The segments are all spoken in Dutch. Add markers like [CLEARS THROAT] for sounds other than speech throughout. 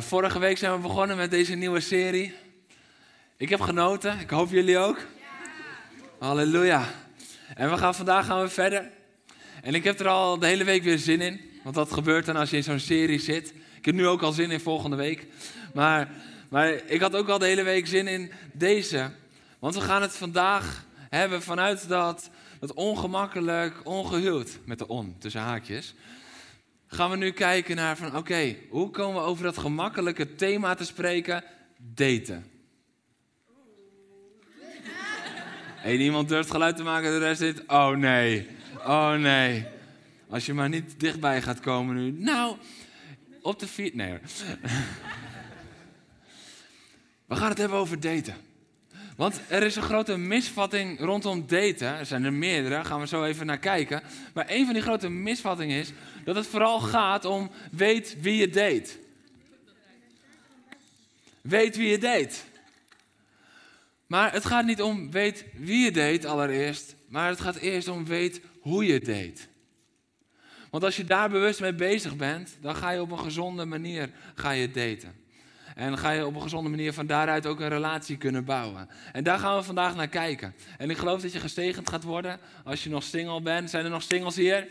Vorige week zijn we begonnen met deze nieuwe serie. Ik heb genoten, ik hoop jullie ook. Halleluja. En we gaan vandaag gaan we verder. En ik heb er al de hele week weer zin in. Want dat gebeurt dan als je in zo'n serie zit. Ik heb nu ook al zin in volgende week. Maar, maar ik had ook al de hele week zin in deze. Want we gaan het vandaag hebben vanuit dat, dat ongemakkelijk, ongehuwd. Met de on, tussen haakjes gaan we nu kijken naar van oké, hoe komen we over dat gemakkelijke thema te spreken? Daten. [LAUGHS] Eén iemand durft geluid te maken, de rest zit, oh nee, oh nee. Als je maar niet dichtbij gaat komen nu. Nou, op de vier... Nee hoor. [LAUGHS] We gaan het hebben over daten. Want er is een grote misvatting rondom daten. Er zijn er meerdere, daar gaan we zo even naar kijken. Maar een van die grote misvattingen is dat het vooral gaat om weet wie je date. Weet wie je date. Maar het gaat niet om weet wie je date allereerst, maar het gaat eerst om weet hoe je date. Want als je daar bewust mee bezig bent, dan ga je op een gezonde manier ga je daten. En ga je op een gezonde manier van daaruit ook een relatie kunnen bouwen. En daar gaan we vandaag naar kijken. En ik geloof dat je gestegend gaat worden als je nog single bent. Zijn er nog singles hier?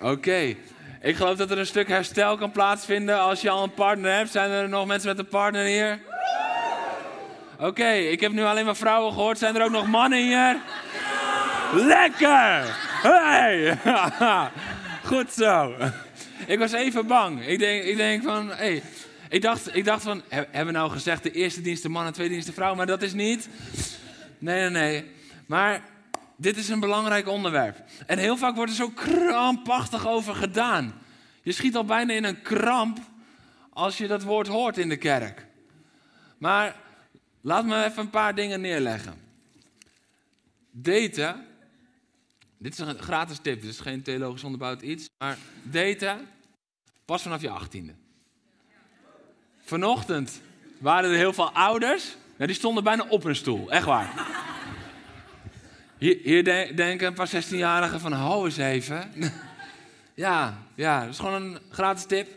Oké. Ik geloof dat er een stuk herstel kan plaatsvinden als je al een partner hebt. Zijn er nog mensen met een partner hier? Oké, ik heb nu alleen maar vrouwen gehoord. Zijn er ook nog mannen hier? Lekker! Hey! [LAUGHS] Goed zo. Ik was even bang. Ik denk, ik denk van, hey. ik, dacht, ik dacht van, hebben we nou gezegd de eerste dienst de man en tweede dienst de vrouw? Maar dat is niet. Nee, nee, nee. Maar dit is een belangrijk onderwerp. En heel vaak wordt er zo krampachtig over gedaan. Je schiet al bijna in een kramp als je dat woord hoort in de kerk. Maar laat me even een paar dingen neerleggen. Daten, dit is een gratis tip, is geen theologisch onderbouwd iets. Maar daten, pas vanaf je achttiende. Vanochtend waren er heel veel ouders, die stonden bijna op hun stoel, echt waar. Hier, hier denken een paar 16-jarigen van, hou eens even. [LAUGHS] ja, ja, dat is gewoon een gratis tip.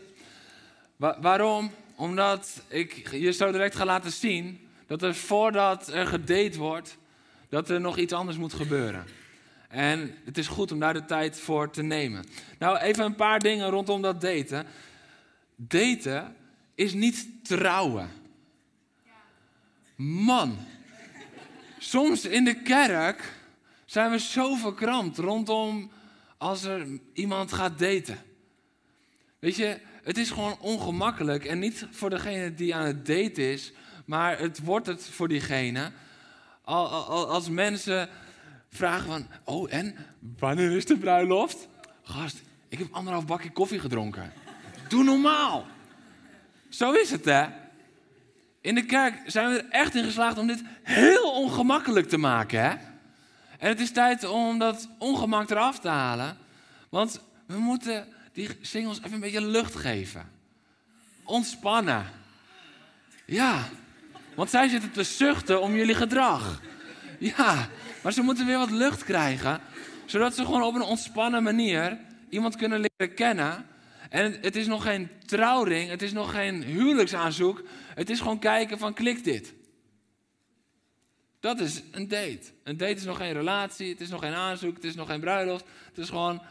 waarom? Omdat ik je zo direct ga laten zien dat er voordat er gedate wordt, dat er nog iets anders moet gebeuren. En het is goed om daar de tijd voor te nemen. Nou, even een paar dingen rondom dat daten. Daten is niet trouwen. Man, soms in de kerk zijn we zo verkrampt rondom als er iemand gaat daten. Weet je, het is gewoon ongemakkelijk. En niet voor degene die aan het daten is, maar het wordt het voor diegene. Als mensen vragen van, oh en, wanneer is de bruiloft? Gast, ik heb anderhalf bakje koffie gedronken. Doe normaal. Zo is het, hè? In de kerk zijn we er echt in geslaagd om dit heel ongemakkelijk te maken, hè? En het is tijd om dat ongemak eraf te halen. Want we moeten die singles even een beetje lucht geven. Ontspannen. Ja, want zij zitten te zuchten om jullie gedrag. Ja, maar ze moeten weer wat lucht krijgen. Zodat ze gewoon op een ontspannen manier iemand kunnen leren kennen. En het is nog geen trouwring, het is nog geen huwelijksaanzoek. Het is gewoon kijken van klikt dit. Dat is een date. Een date is nog geen relatie, het is nog geen aanzoek, het is nog geen bruiloft. Het is gewoon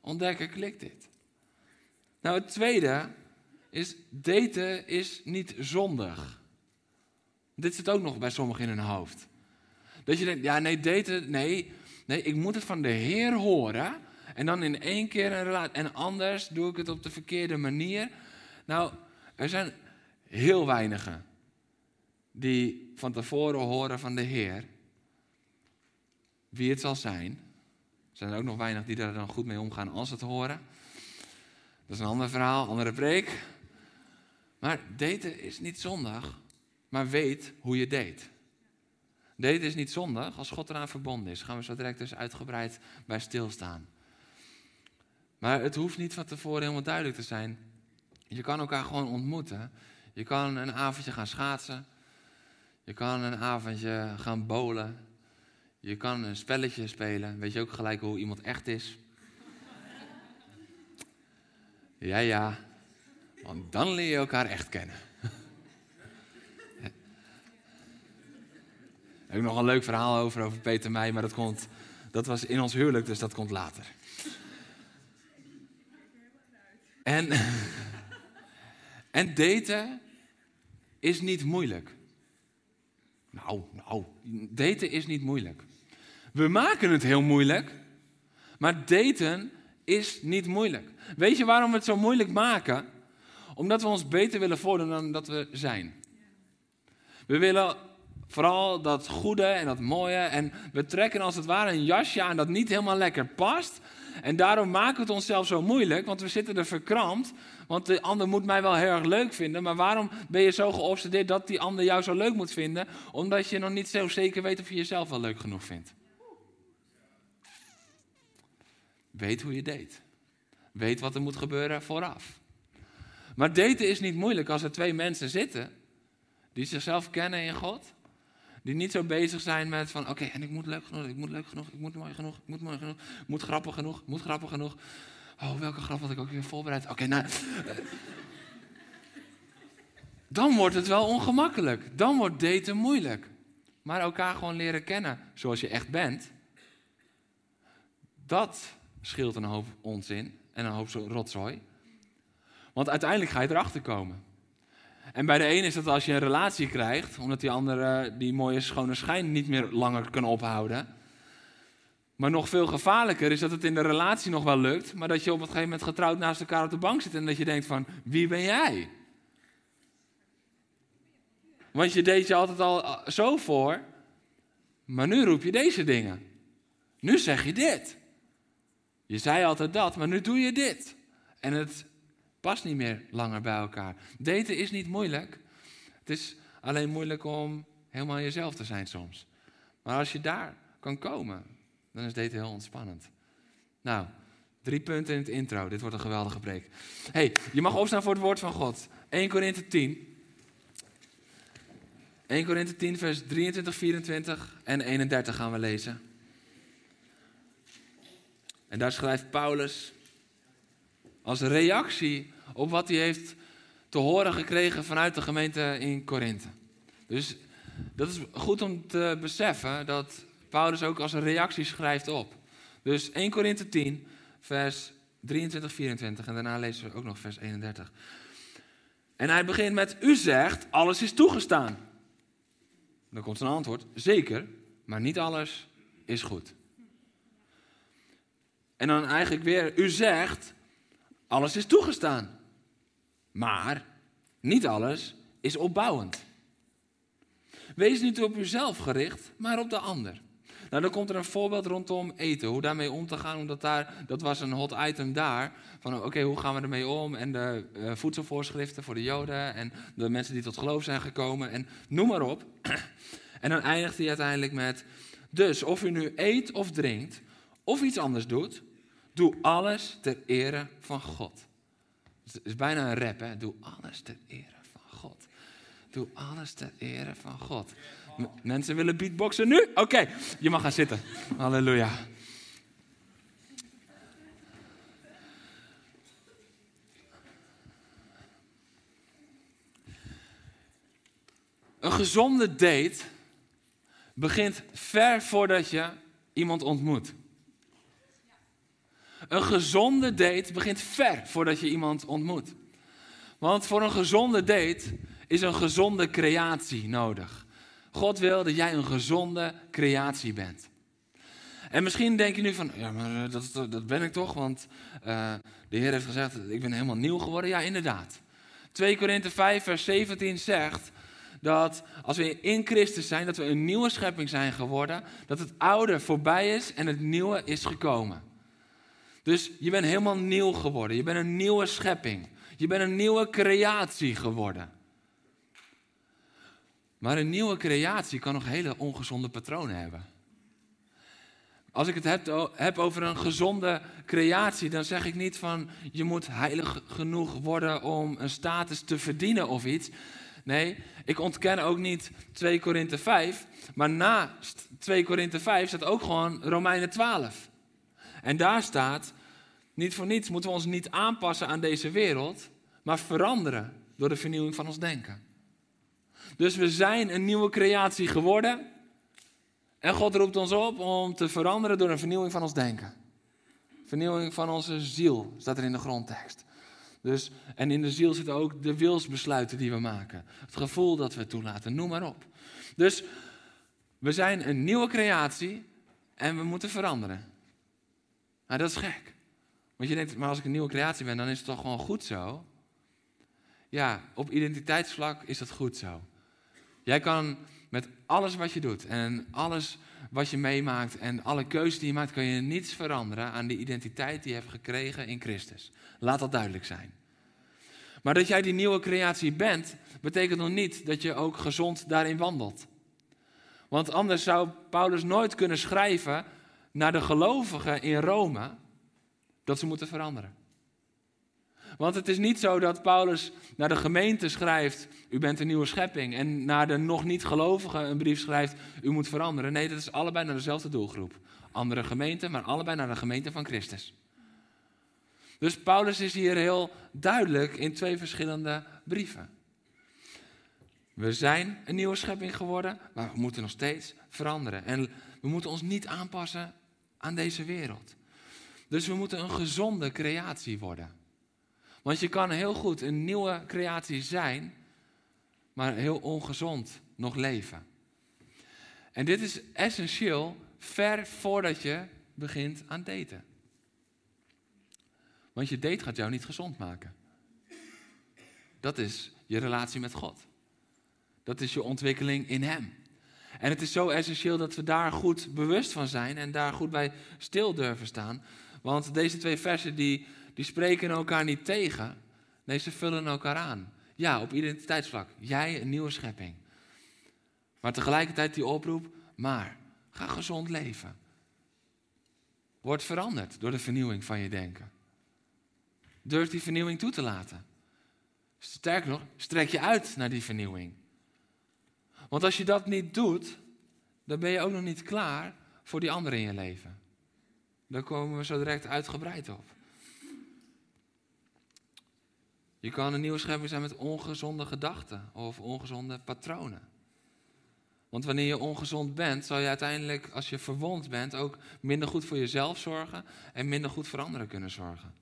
ontdekken, klikt dit. Nou, het tweede is, daten is niet zondig. Dit zit ook nog bij sommigen in hun hoofd. Dat je denkt, ja nee, daten, nee, nee, ik moet het van de Heer horen. En dan in één keer een relatie. En anders doe ik het op de verkeerde manier. Nou, er zijn heel weinigen die van tevoren horen van de Heer wie het zal zijn. Er zijn er ook nog weinig die daar dan goed mee omgaan als ze het horen. Dat is een ander verhaal, andere preek. Maar daten is niet zondag, maar weet hoe je date. Daten is niet zondag als God eraan verbonden is. Gaan we zo direct dus uitgebreid bij stilstaan. Maar het hoeft niet van tevoren helemaal duidelijk te zijn. Je kan elkaar gewoon ontmoeten. Je kan een avondje gaan schaatsen. Je kan een avondje gaan bowlen. Je kan een spelletje spelen. Weet je ook gelijk hoe iemand echt is? Ja, ja. Want dan leer je elkaar echt kennen. Ik heb nog een leuk verhaal over, over Peter Meij, maar dat, komt, dat was in ons huwelijk, dus dat komt later. En, [LAUGHS] en daten is niet moeilijk. Nou, nou, daten is niet moeilijk. We maken het heel moeilijk, maar daten is niet moeilijk. Weet je waarom we het zo moeilijk maken? Omdat we ons beter willen voordoen dan dat we zijn. We willen vooral dat goede en dat mooie. En we trekken als het ware een jasje aan dat niet helemaal lekker past. En daarom maken we het onszelf zo moeilijk, want we zitten er verkrampt. Want de ander moet mij wel heel erg leuk vinden. Maar waarom ben je zo geobsedeerd dat die ander jou zo leuk moet vinden? Omdat je nog niet zo zeker weet of je jezelf wel leuk genoeg vindt. Weet hoe je date. Weet wat er moet gebeuren vooraf. Maar daten is niet moeilijk als er twee mensen zitten die zichzelf kennen in God. Die niet zo bezig zijn met van oké, en ik moet leuk genoeg, ik moet leuk genoeg, ik moet mooi genoeg, ik moet mooi genoeg, moet grappig genoeg, ik moet grappig genoeg. Oh, welke grap had ik ook weer voorbereid? Oké, nou. Dan wordt het wel ongemakkelijk. Dan wordt daten moeilijk. Maar elkaar gewoon leren kennen zoals je echt bent. Dat scheelt een hoop onzin en een hoop rotzooi. Want uiteindelijk ga je erachter komen. En bij de een is dat als je een relatie krijgt, omdat die andere die mooie schone schijn niet meer langer kan ophouden. Maar nog veel gevaarlijker is dat het in de relatie nog wel lukt, maar dat je op een gegeven moment getrouwd naast elkaar op de bank zit en dat je denkt van, wie ben jij? Want je deed je altijd al zo voor, maar nu roep je deze dingen. Nu zeg je dit. Je zei altijd dat, maar nu doe je dit. En het past niet meer langer bij elkaar. Daten is niet moeilijk. Het is alleen moeilijk om helemaal jezelf te zijn soms. Maar als je daar kan komen, dan is daten heel ontspannend. Nou, drie punten in het intro. Dit wordt een geweldige preek. hey, je mag opstaan voor het woord van God. 1 Korinthe 10. 1 Korinthe 10, vers 23, 24 en 31 gaan we lezen. En daar schrijft Paulus als reactie op wat hij heeft te horen gekregen vanuit de gemeente in Korinthe. Dus dat is goed om te beseffen dat Paulus ook als een reactie schrijft op. Dus 1 Korinthe 10, vers 23, 24 en daarna lezen we ook nog vers 31. En hij begint met, u zegt, alles is toegestaan. Dan komt zijn antwoord, zeker, maar niet alles is goed. En dan eigenlijk weer, u zegt, alles is toegestaan. Maar niet alles is opbouwend. Wees niet op uzelf gericht, maar op de ander. Nou, dan komt er een voorbeeld rondom eten, hoe daarmee om te gaan, omdat daar, dat was een hot item daar. Van oké, hoe gaan we ermee om? En de uh, voedselvoorschriften voor de Joden en de mensen die tot geloof zijn gekomen en noem maar op. [CLEARS THROAT] En dan eindigt hij uiteindelijk met, dus of u nu eet of drinkt of iets anders doet, Doe alles ter ere van God. Het is bijna een rap, hè? Doe alles ter ere van God. Doe alles ter ere van God. mensen willen beatboxen nu? Oké, je mag gaan zitten. Halleluja. Een gezonde date begint ver voordat je iemand ontmoet. Een gezonde date begint ver voordat je iemand ontmoet. Want voor een gezonde date is een gezonde creatie nodig. God wil dat jij een gezonde creatie bent. En misschien denk je nu van, ja, maar eh, dat, dat ben ik toch, want uh, de Heer heeft gezegd, ik ben helemaal nieuw geworden. Ja, inderdaad. 2 Korinthe 5, vers 17 zegt dat als we in Christus zijn, dat we een nieuwe schepping zijn geworden, dat het oude voorbij is en het nieuwe is gekomen. Dus je bent helemaal nieuw geworden. Je bent een nieuwe schepping. Je bent een nieuwe creatie geworden. Maar een nieuwe creatie kan nog hele ongezonde patronen hebben. Als ik het heb, over een gezonde creatie, dan zeg ik niet van je moet heilig genoeg worden om een status te verdienen of iets. Nee, ik ontken ook niet 2 Korinthe 5, maar naast 2 Korinthe 5 staat ook gewoon Romeinen 12. En daar staat, niet voor niets moeten we ons niet aanpassen aan deze wereld, maar veranderen door de vernieuwing van ons denken. Dus we zijn een nieuwe creatie geworden. En God roept ons op om te veranderen door een vernieuwing van ons denken. Vernieuwing van onze ziel, staat er in de grondtekst. Dus, en in de ziel zitten ook de wilsbesluiten die we maken. Het gevoel dat we toelaten, noem maar op. Dus we zijn een nieuwe creatie en we moeten veranderen. Nou, dat is gek. Want je denkt, maar als ik een nieuwe creatie ben, dan is het toch gewoon goed zo? Ja, op identiteitsvlak is dat goed zo. Jij kan met alles wat je doet en alles wat je meemaakt en alle keuzes die je maakt, kan je niets veranderen aan de identiteit die je hebt gekregen in Christus. Laat dat duidelijk zijn. Maar dat jij die nieuwe creatie bent, betekent nog niet dat je ook gezond daarin wandelt. Want anders zou Paulus nooit kunnen schrijven naar de gelovigen in Rome dat ze moeten veranderen. Want het is niet zo dat Paulus naar de gemeente schrijft, u bent een nieuwe schepping, en naar de nog niet gelovigen een brief schrijft, u moet veranderen. Nee, dat is allebei naar dezelfde doelgroep. Andere gemeente, maar allebei naar de gemeente van Christus. Dus Paulus is hier heel duidelijk in twee verschillende brieven. We zijn een nieuwe schepping geworden, maar we moeten nog steeds veranderen. En we moeten ons niet aanpassen aan deze wereld. Dus we moeten een gezonde creatie worden. Want je kan heel goed een nieuwe creatie zijn, maar heel ongezond nog leven. En dit is essentieel ver voordat je begint aan daten. Want je date gaat jou niet gezond maken. Dat is je relatie met God. Dat is je ontwikkeling in Hem. En het is zo essentieel dat we daar goed bewust van zijn en daar goed bij stil durven staan. Want deze twee versen die die spreken elkaar niet tegen. Nee, ze vullen elkaar aan. Ja, op identiteitsvlak. Jij een nieuwe schepping. Maar tegelijkertijd die oproep, maar ga gezond leven. Word veranderd door de vernieuwing van je denken. Durf die vernieuwing toe te laten. Sterker nog, strek je uit naar die vernieuwing. Want als je dat niet doet, dan ben je ook nog niet klaar voor die anderen in je leven. Daar komen we zo direct uitgebreid op. Je kan een nieuwe schepping zijn met ongezonde gedachten of ongezonde patronen. Want wanneer je ongezond bent, zal je uiteindelijk, als je verwond bent, ook minder goed voor jezelf zorgen en minder goed voor anderen kunnen zorgen.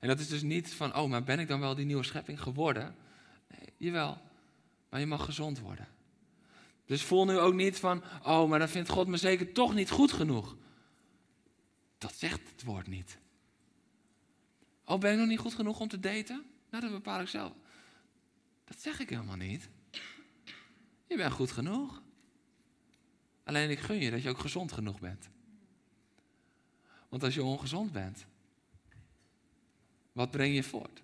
En dat is dus niet van, oh, maar ben ik dan wel die nieuwe schepping geworden? Nee, jawel, maar je mag gezond worden. Dus voel nu ook niet van, oh, maar dan vindt God me zeker toch niet goed genoeg. Dat zegt het woord niet. Oh, ben ik nog niet goed genoeg om te daten? Nou, dat bepaal ik zelf. Dat zeg ik helemaal niet. Je bent goed genoeg. Alleen ik gun je dat je ook gezond genoeg bent. Want als je ongezond bent, wat breng je voort?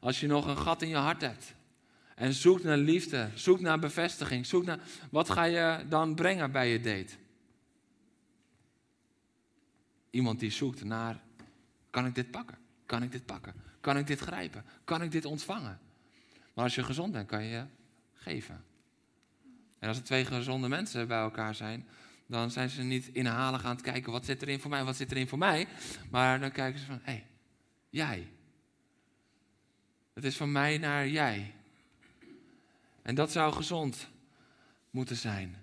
Als je nog een gat in je hart hebt en zoekt naar liefde, zoekt naar bevestiging, zoekt naar. Wat ga je dan brengen bij je date? Iemand die zoekt naar: kan ik dit pakken? Kan ik dit pakken? Kan ik dit grijpen? Kan ik dit ontvangen? Maar als je gezond bent, kan je geven. En als er twee gezonde mensen bij elkaar zijn, dan zijn ze niet inhalig aan het kijken wat zit erin voor mij, wat zit erin voor mij. Maar dan kijken ze van, hé, hey, jij. Het is van mij naar jij. En dat zou gezond moeten zijn.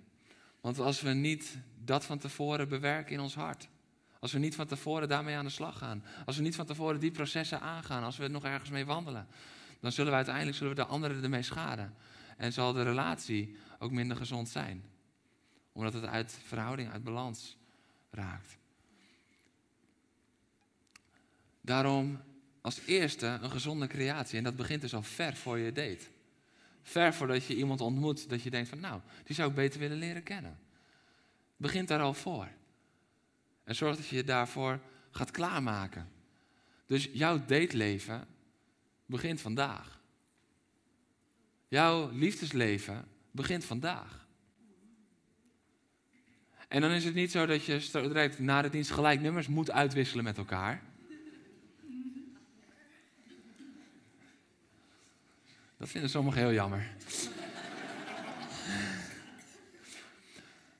Want als we niet dat van tevoren bewerken in ons hart, als we niet van tevoren daarmee aan de slag gaan. Als we niet van tevoren die processen aangaan. Als we nog ergens mee wandelen. Dan zullen we uiteindelijk zullen we de anderen ermee schaden. En zal de relatie ook minder gezond zijn. Omdat het uit verhouding, uit balans raakt. Daarom als eerste een gezonde creatie. En dat begint dus al ver voor je date. Ver voordat je iemand ontmoet dat je denkt van nou, die zou ik beter willen leren kennen. Begint daar al voor. En zorg dat je je daarvoor gaat klaarmaken. Dus jouw dateleven begint vandaag. Jouw liefdesleven begint vandaag. En dan is het niet zo dat je direct na de dienst gelijk nummers moet uitwisselen met elkaar. Dat vinden sommigen heel jammer.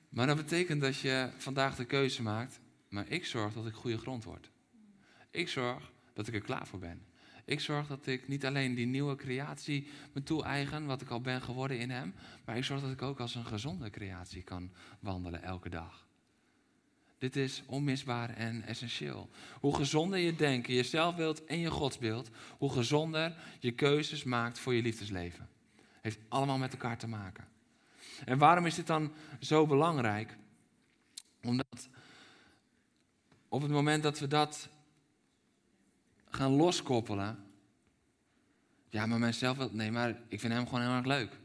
Maar dat betekent dat je vandaag de keuze maakt. Maar ik zorg dat ik goede grond word. Ik zorg dat ik er klaar voor ben. Ik zorg dat ik niet alleen die nieuwe creatie me toe-eigen, wat ik al ben geworden in Hem, maar ik zorg dat ik ook als een gezonde creatie kan wandelen elke dag. Dit is onmisbaar en essentieel. Hoe gezonder je denken, je zelfbeeld en je godsbeeld, hoe gezonder je keuzes maakt voor je liefdesleven. Heeft allemaal met elkaar te maken. En waarom is dit dan zo belangrijk? Omdat op het moment dat we dat gaan loskoppelen. Ja, maar mijn zelfbeeld, nee, maar ik vind hem gewoon heel erg leuk.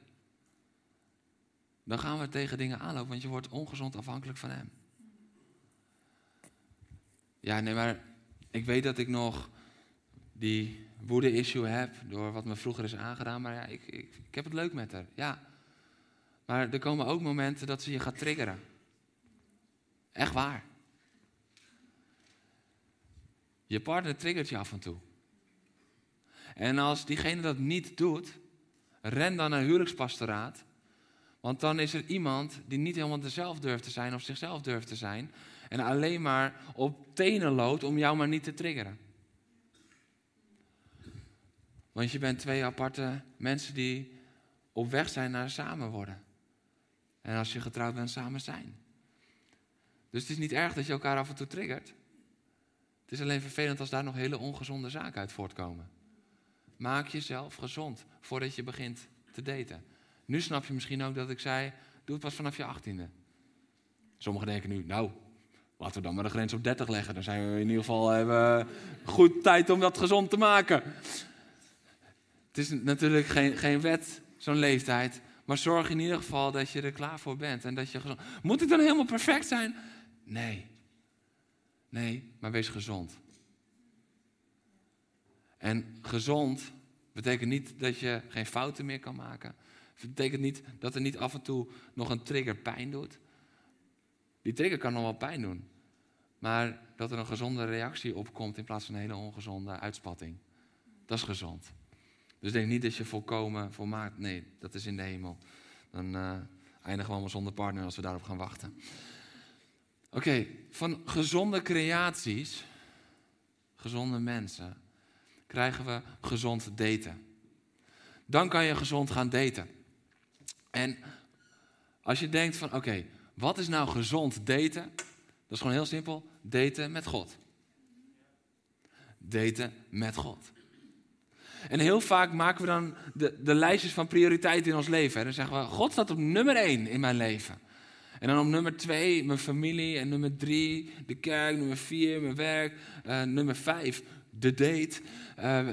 Dan gaan we tegen dingen aanlopen, want je wordt ongezond afhankelijk van hem. Ja, nee, maar ik weet dat ik nog die woede-issue heb door wat me vroeger is aangedaan, maar ja, ik, ik, ik heb het leuk met haar. Ja, maar er komen ook momenten dat ze je gaat triggeren. Echt waar. Je partner triggert je af en toe. En als diegene dat niet doet, ren dan naar huwelijkspastoraat. Want dan is er iemand die niet helemaal dezelfde durft te zijn of zichzelf durft te zijn. En alleen maar op tenen loopt om jou maar niet te triggeren. Want je bent twee aparte mensen die op weg zijn naar samen worden. En als je getrouwd bent, samen zijn. Dus het is niet erg dat je elkaar af en toe triggert. Het is alleen vervelend als daar nog hele ongezonde zaken uit voortkomen. Maak jezelf gezond voordat je begint te daten. Nu snap je misschien ook dat ik zei, doe het pas vanaf je achttiende. Sommigen denken nu, nou, laten we dan maar de grens op 30 leggen. Dan zijn we in ieder geval hebben goed tijd om dat gezond te maken. Het is natuurlijk geen, geen wet, zo'n leeftijd. Maar zorg in ieder geval dat je er klaar voor bent. En dat je gezond... Moet het dan helemaal perfect zijn? Nee. Nee, maar wees gezond. En gezond betekent niet dat je geen fouten meer kan maken. Het betekent niet dat er niet af en toe nog een trigger pijn doet. Die trigger kan nog wel pijn doen. Maar dat er een gezonde reactie opkomt in plaats van een hele ongezonde uitspatting. Dat is gezond. Dus denk niet dat je volkomen volmaakt. Nee, dat is in de hemel. Dan uh, eindigen we allemaal zonder partner als we daarop gaan wachten. Oké, van gezonde creaties, gezonde mensen, krijgen we gezond daten. Dan kan je gezond gaan daten. En als je denkt van oké, wat is nou gezond daten? Dat is gewoon heel simpel, daten met God. Daten met God. En heel vaak maken we dan de, de lijstjes van prioriteiten in ons leven. En dan zeggen we, God staat op nummer één in mijn leven. En dan op nummer twee mijn familie. En nummer drie de kerk. Nummer vier mijn werk. Uh, nummer vijf de date. Uh,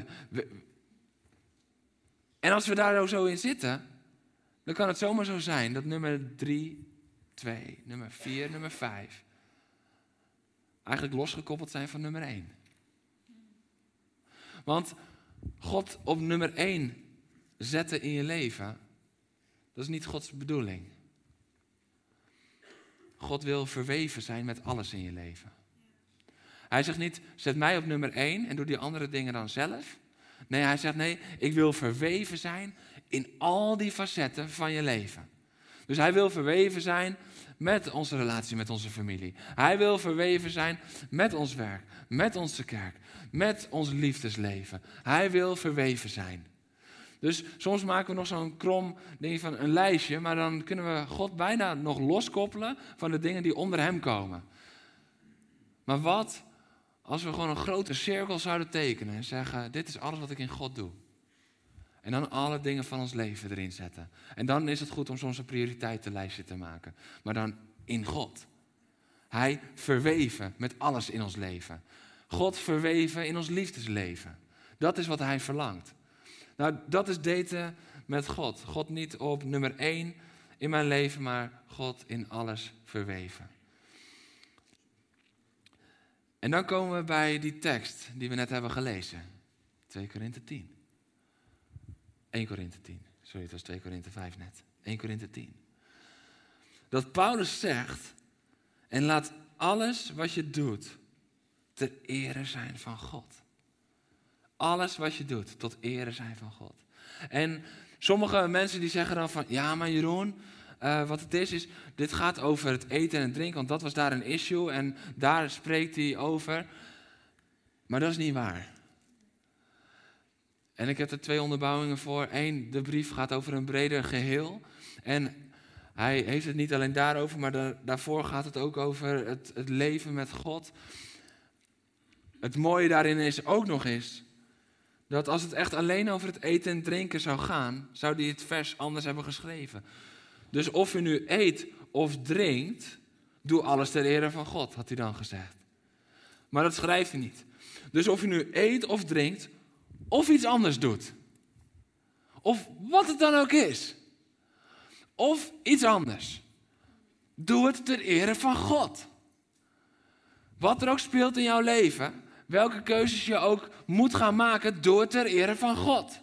en als we daar nou zo in zitten, dan kan het zomaar zo zijn dat nummer drie, twee, nummer vier, nummer vijf eigenlijk losgekoppeld zijn van nummer één. Want God op nummer één zetten in je leven, dat is niet Gods bedoeling. God wil verweven zijn met alles in je leven. Hij zegt niet, zet mij op nummer één en doe die andere dingen dan zelf. Nee, hij zegt nee, ik wil verweven zijn in al die facetten van je leven. Dus hij wil verweven zijn met onze relatie met onze familie. Hij wil verweven zijn met ons werk, met onze kerk, met ons liefdesleven. Hij wil verweven zijn. Dus soms maken we nog zo'n krom ding van een lijstje, maar dan kunnen we God bijna nog loskoppelen van de dingen die onder hem komen. Maar wat als we gewoon een grote cirkel zouden tekenen en zeggen: Dit is alles wat ik in God doe. En dan alle dingen van ons leven erin zetten. En dan is het goed om soms een prioriteitenlijstje te maken. Maar dan in God. Hij verweven met alles in ons leven. God verweven in ons liefdesleven. Dat is wat hij verlangt. Nou, dat is daten met God. God niet op nummer één in mijn leven, maar God in alles verweven. En dan komen we bij die tekst die we net hebben gelezen. 2 Korinthe 10. 1 Korinthe 10. Sorry, het was 2 Korinthe 5 net. 1 Korinthe 10. Dat Paulus zegt, en laat alles wat je doet ter ere zijn van God. Alles wat je doet tot ere zijn van God. En sommige mensen die zeggen dan van, ja maar Jeroen, uh, wat het is, is, dit gaat over het eten en drinken, want dat was daar een issue en daar spreekt hij over. Maar dat is niet waar. En ik heb er twee onderbouwingen voor. Eén, de brief gaat over een breder geheel. En hij heeft het niet alleen daarover, maar daarvoor gaat het ook over het, het leven met God. Het mooie daarin is ook nog eens dat als het echt alleen over het eten en drinken zou gaan, zou hij het vers anders hebben geschreven. Dus of je nu eet of drinkt, doe alles ter ere van God, had hij dan gezegd. Maar dat schrijft hij niet. Dus of je nu eet of drinkt, of iets anders doet. Of wat het dan ook is. Of iets anders. Doe het ter ere van God. Wat er ook speelt in jouw leven, welke keuzes je ook moet gaan maken, doe het ter ere van God.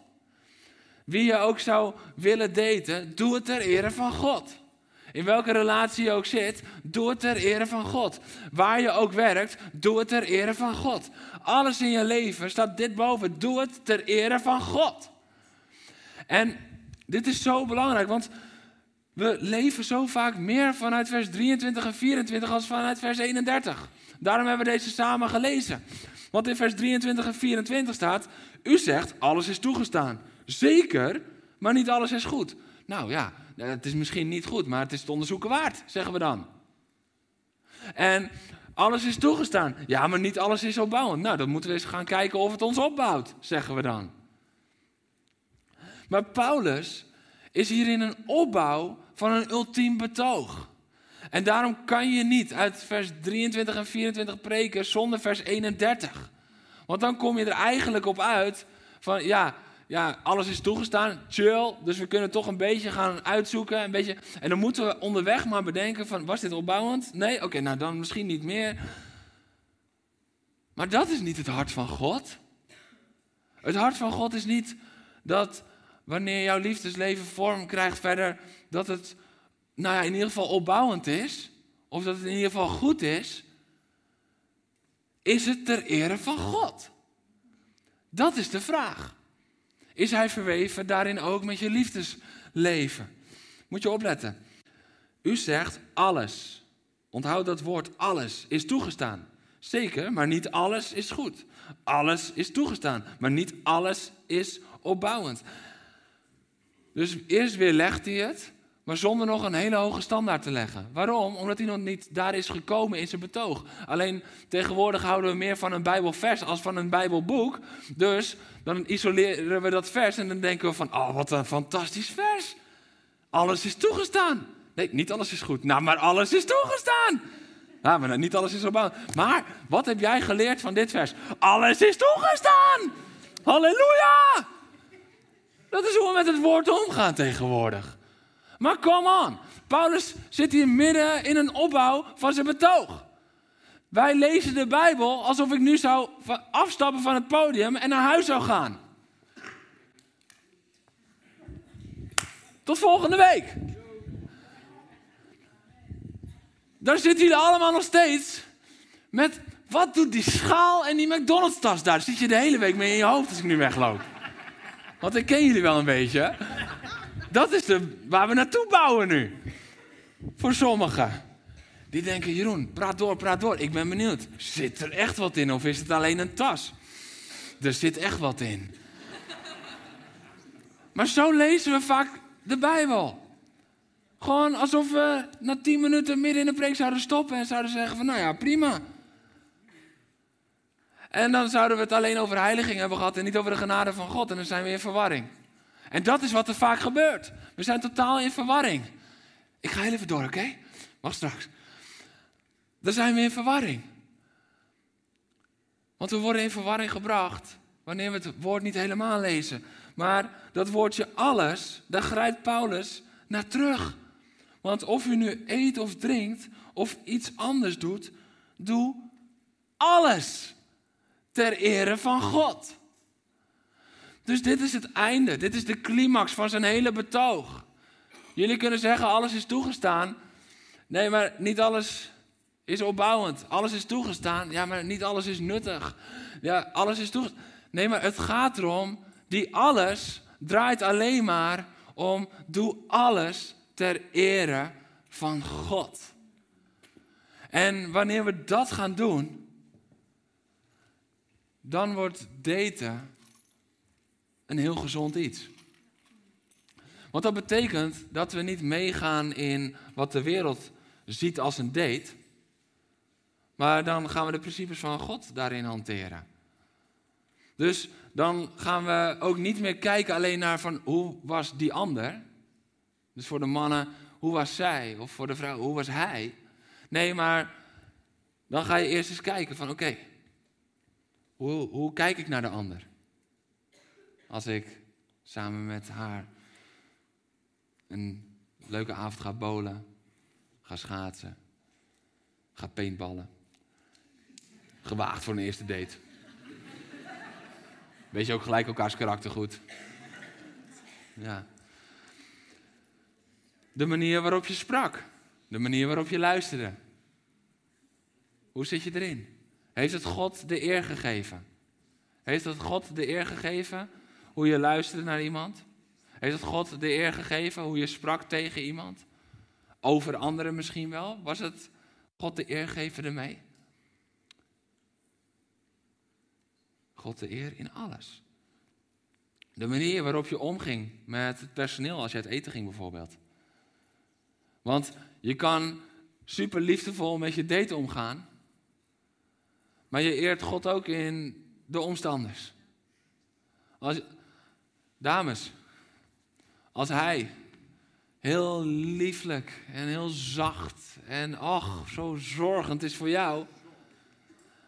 Wie je ook zou willen daten, doe het ter ere van God. In welke relatie je ook zit, doe het ter ere van God. Waar je ook werkt, doe het ter ere van God. Alles in je leven staat dit boven. Doe het ter ere van God. En dit is zo belangrijk, want we leven zo vaak meer vanuit vers 23 en 24 als vanuit vers 31. Daarom hebben we deze samen gelezen. Want in vers 23 en 24 staat: U zegt, alles is toegestaan. Zeker, maar niet alles is goed. Nou ja, het is misschien niet goed, maar het is het onderzoeken waard, zeggen we dan. En alles is toegestaan. Ja, maar niet alles is opbouwend. Nou, dan moeten we eens gaan kijken of het ons opbouwt, zeggen we dan. Maar Paulus is hier in een opbouw van een ultiem betoog. En daarom kan je niet uit vers 23 en 24 preken zonder vers 31. Want dan kom je er eigenlijk op uit van ja, ja, alles is toegestaan, chill. Dus we kunnen toch een beetje gaan uitzoeken. Een beetje, en dan moeten we onderweg maar bedenken van, was dit opbouwend? Nee? Oké, nou dan misschien niet meer. Maar dat is niet het hart van God. Het hart van God is niet dat wanneer jouw liefdesleven vorm krijgt verder, dat het nou ja, in ieder geval opbouwend is. Of dat het in ieder geval goed is. Is het ter ere van God? Dat is de vraag. Is hij verweven daarin ook met je liefdesleven? Moet je opletten. U zegt alles. Onthoud dat woord alles is toegestaan. Zeker, maar niet alles is goed. Alles is toegestaan, maar niet alles is opbouwend. Dus eerst weer legt hij het, maar zonder nog een hele hoge standaard te leggen. Waarom? Omdat hij nog niet daar is gekomen in zijn betoog. Alleen tegenwoordig houden we meer van een Bijbelvers als van een Bijbelboek. Dus dan isoleren we dat vers en dan denken we van, oh wat een fantastisch vers. Alles is toegestaan. Nee, niet alles is goed. Nou, maar alles is toegestaan. Nou, maar niet alles is opbouwend. Maar wat heb jij geleerd van dit vers? Alles is toegestaan. Halleluja. Dat is hoe we met het woord omgaan tegenwoordig. Maar come on. Paulus zit hier midden in een opbouw van zijn betoog. Wij lezen de Bijbel alsof ik nu zou afstappen van het podium en naar huis zou gaan. Tot volgende week. Dan zitten jullie allemaal nog steeds met wat doet die schaal en die McDonald's tas daar? zit je de hele week mee in je hoofd als ik nu wegloop. Want ik ken jullie wel een beetje. Dat is de, waar we naartoe bouwen nu. Voor sommigen. Die denken, Jeroen, praat door, praat door. Ik ben benieuwd. Zit er echt wat in of is het alleen een tas? Er zit echt wat in. Maar zo lezen we vaak de Bijbel. Gewoon alsof we na tien minuten midden in de preek zouden stoppen en zouden zeggen van, nou ja, prima. En dan zouden we het alleen over heiliging hebben gehad en niet over de genade van God. En dan zijn we in verwarring. En dat is wat er vaak gebeurt. We zijn totaal in verwarring. Ik ga heel even door, oké? Okay? Wacht straks. Dan zijn we in verwarring. Want we worden in verwarring gebracht wanneer we het woord niet helemaal lezen. Maar dat woordje alles, daar grijpt Paulus naar terug. Want of u nu eet of drinkt of iets anders doet, doe alles ter ere van God. Dus dit is het einde. Dit is de climax van zijn hele betoog. Jullie kunnen zeggen, alles is toegestaan. Nee, maar niet alles is opbouwend. Alles is toegestaan. Ja, maar niet alles is nuttig. Ja, alles is toegestaan. Nee, maar het gaat erom, die alles draait alleen maar om, doe alles ter ere van God. En wanneer we dat gaan doen, dan wordt daten een heel gezond iets. Want dat betekent dat we niet meegaan in wat de wereld ziet als een date, maar dan gaan we de principes van God daarin hanteren. Dus dan gaan we ook niet meer kijken alleen naar van hoe was die ander. Dus voor de mannen, hoe was zij? Of voor de vrouw, hoe was hij? Nee, maar dan ga je eerst eens kijken van oké, hoe, hoe kijk ik naar de ander? Als ik samen met haar een leuke avond ga bowlen, ga schaatsen, ga paintballen. Gewaagd voor een eerste date. Weet je ook gelijk elkaars karakter goed. Ja. De manier waarop je sprak. De manier waarop je luisterde. Hoe zit je erin? Heeft het God de eer gegeven? Heeft het God de eer gegeven hoe je luisterde naar iemand? Heeft het God de eer gegeven hoe je sprak tegen iemand? Over anderen misschien wel? Was het God de eer geven ermee? God de eer in alles. De manier waarop je omging met het personeel als je uit eten ging bijvoorbeeld. Want je kan super liefdevol met je date omgaan, maar je eert God ook in de omstanders. Als, dames, als hij heel lieflijk en heel zacht en ach, zo zorgend is voor jou,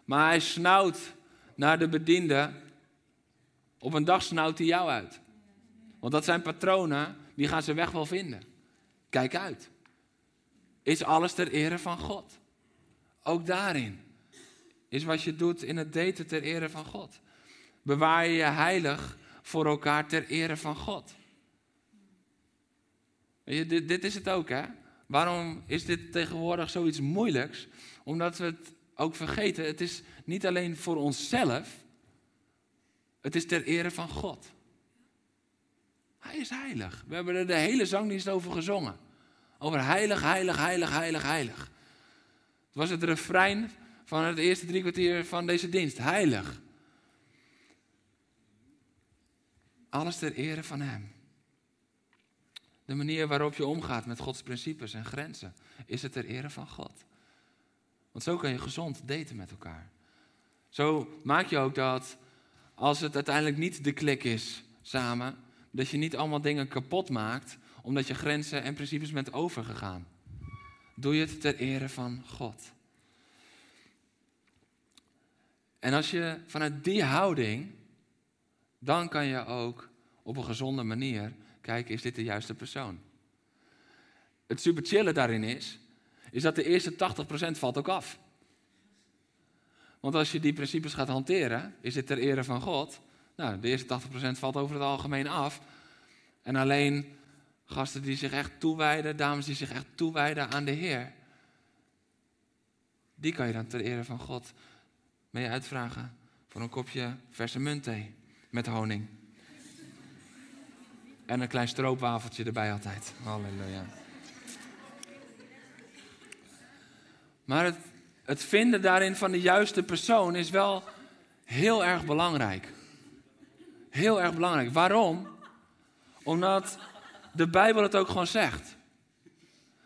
maar hij snauwt naar de bediende, op een dag snauwt hij jou uit. Want dat zijn patronen, die gaan ze weg wel vinden. Kijk uit. Is alles ter ere van God. Ook daarin is wat je doet in het daten ter ere van God. Bewaar je je heilig voor elkaar ter ere van God. Dit, dit is het ook, hè? Waarom is dit tegenwoordig zoiets moeilijks? Omdat we het ook vergeten, het is niet alleen voor onszelf, het is ter ere van God. Hij is heilig. We hebben er de hele zangdienst over gezongen. Over heilig, heilig, heilig, heilig, heilig. Het was het refrein van het eerste drie kwartier van deze dienst. Heilig. Alles ter ere van Hem. De manier waarop je omgaat met Gods principes en grenzen, is het ter ere van God. Want zo kan je gezond daten met elkaar. Zo maak je ook dat als het uiteindelijk niet de klik is samen, dat je niet allemaal dingen kapot maakt omdat je grenzen en principes bent overgegaan. Doe je het ter ere van God. En als je vanuit die houding, dan kan je ook op een gezonde manier kijken, is dit de juiste persoon? Het super chillen daarin is, is dat de eerste 80% valt ook af. Want als je die principes gaat hanteren, is dit ter ere van God. Nou, de eerste 80% valt over het algemeen af. En alleen gasten die zich echt toewijden, dames die zich echt toewijden aan de Heer, die kan je dan ter ere van God mee uitvragen voor een kopje verse muntthee met honing. En een klein stroopwafeltje erbij altijd. Halleluja. Maar het, het vinden daarin van de juiste persoon is wel heel erg belangrijk. Heel erg belangrijk. Waarom? Omdat de Bijbel het ook gewoon zegt.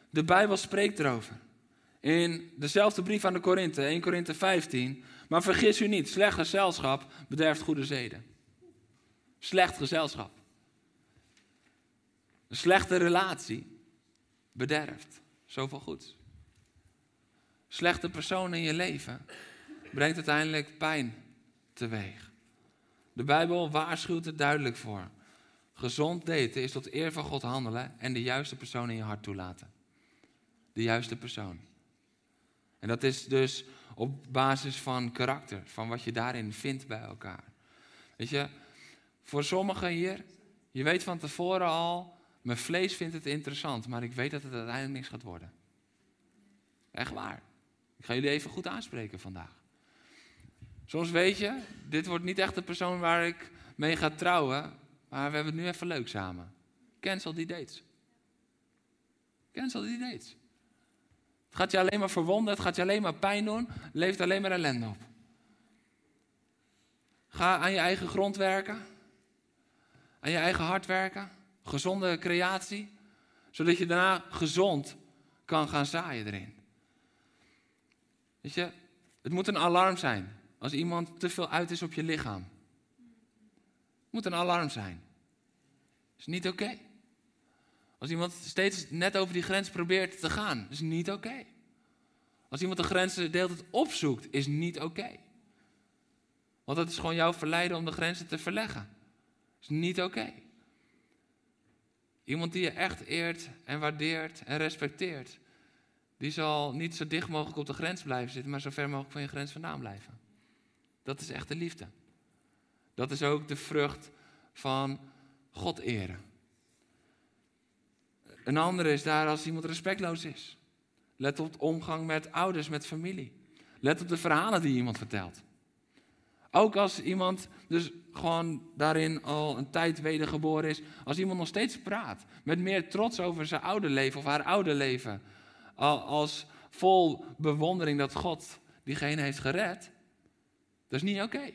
De Bijbel spreekt erover. In dezelfde brief aan de Korinthe, 1 Korinthe 15. Maar vergis u niet, slecht gezelschap bederft goede zeden. Slecht gezelschap. Een slechte relatie bederft zoveel goeds. Slechte persoon in je leven brengt uiteindelijk pijn teweeg. De Bijbel waarschuwt er duidelijk voor. Gezond daten is tot eer van God handelen en de juiste persoon in je hart toelaten. De juiste persoon. En dat is dus op basis van karakter, van wat je daarin vindt bij elkaar. Weet je, Voor sommigen hier, je weet van tevoren al, mijn vlees vindt het interessant, maar ik weet dat het uiteindelijk niks gaat worden. Echt waar. Ik ga jullie even goed aanspreken vandaag. Soms weet je, dit wordt niet echt de persoon waar ik mee ga trouwen, maar we hebben het nu even leuk samen. Cancel die dates. Cancel die dates. Het gaat je alleen maar verwonden, het gaat je alleen maar pijn doen, levert alleen maar ellende op. Ga aan je eigen grond werken, aan je eigen hart werken, gezonde creatie, zodat je daarna gezond kan gaan zaaien erin. Weet je, het moet een alarm zijn als iemand te veel uit is op je lichaam. Het moet een alarm zijn. Is niet oké. Als iemand steeds net over die grens probeert te gaan, is niet oké. Als iemand de grenzen deelt opzoekt, is niet oké. Want dat is gewoon jouw verleiden om de grenzen te verleggen. Is niet oké. Iemand die je echt eert en waardeert en respecteert, die zal niet zo dicht mogelijk op de grens blijven zitten, maar zo ver mogelijk van je grens vandaan blijven. Dat is echte liefde. Dat is ook de vrucht van God eren. Een andere is daar als iemand respectloos is. Let op de omgang met ouders, met familie. Let op de verhalen die iemand vertelt. Ook als iemand dus gewoon daarin al een tijd wedergeboren is. Als iemand nog steeds praat met meer trots over zijn oude leven of haar oude leven. Als vol bewondering dat God diegene heeft gered. Dat is niet oké.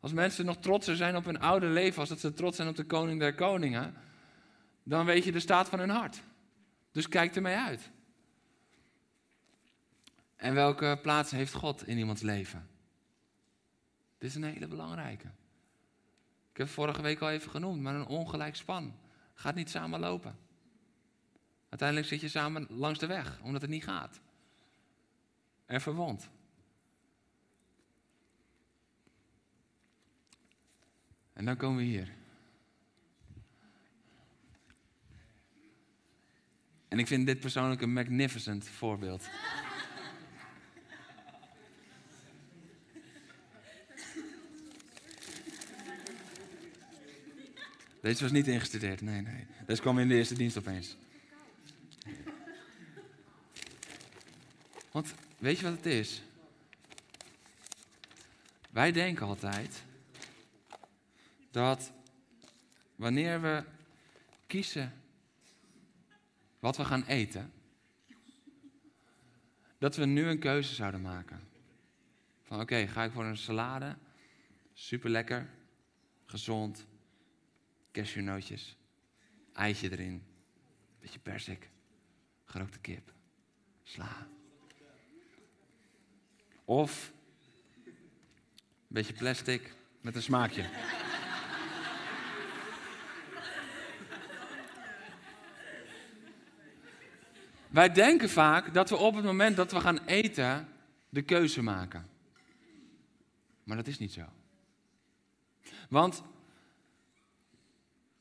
Als mensen nog trotser zijn op hun oude leven als dat ze trots zijn op de koning der koningen. Dan weet je de staat van hun hart. Dus kijk ermee uit. En welke plaats heeft God in iemands leven? Dit is een hele belangrijke. Ik heb het vorige week al even genoemd, maar een ongelijk span gaat niet samen lopen. Uiteindelijk zit je samen langs de weg, omdat het niet gaat. En verwond. En dan komen we hier. En ik vind dit persoonlijk een magnificent voorbeeld. Deze was niet ingestudeerd, nee, nee. Deze kwam in de eerste dienst opeens. Want weet je wat het is? Wij denken altijd dat wanneer we kiezen wat we gaan eten, dat we nu een keuze zouden maken. Van oké, ga ik voor een salade, super lekker, gezond, cashewnootjes, eitje erin, beetje persik, gerookte kip, sla. Of een beetje plastic met een smaakje. Wij denken vaak dat we op het moment dat we gaan eten de keuze maken. Maar dat is niet zo. Want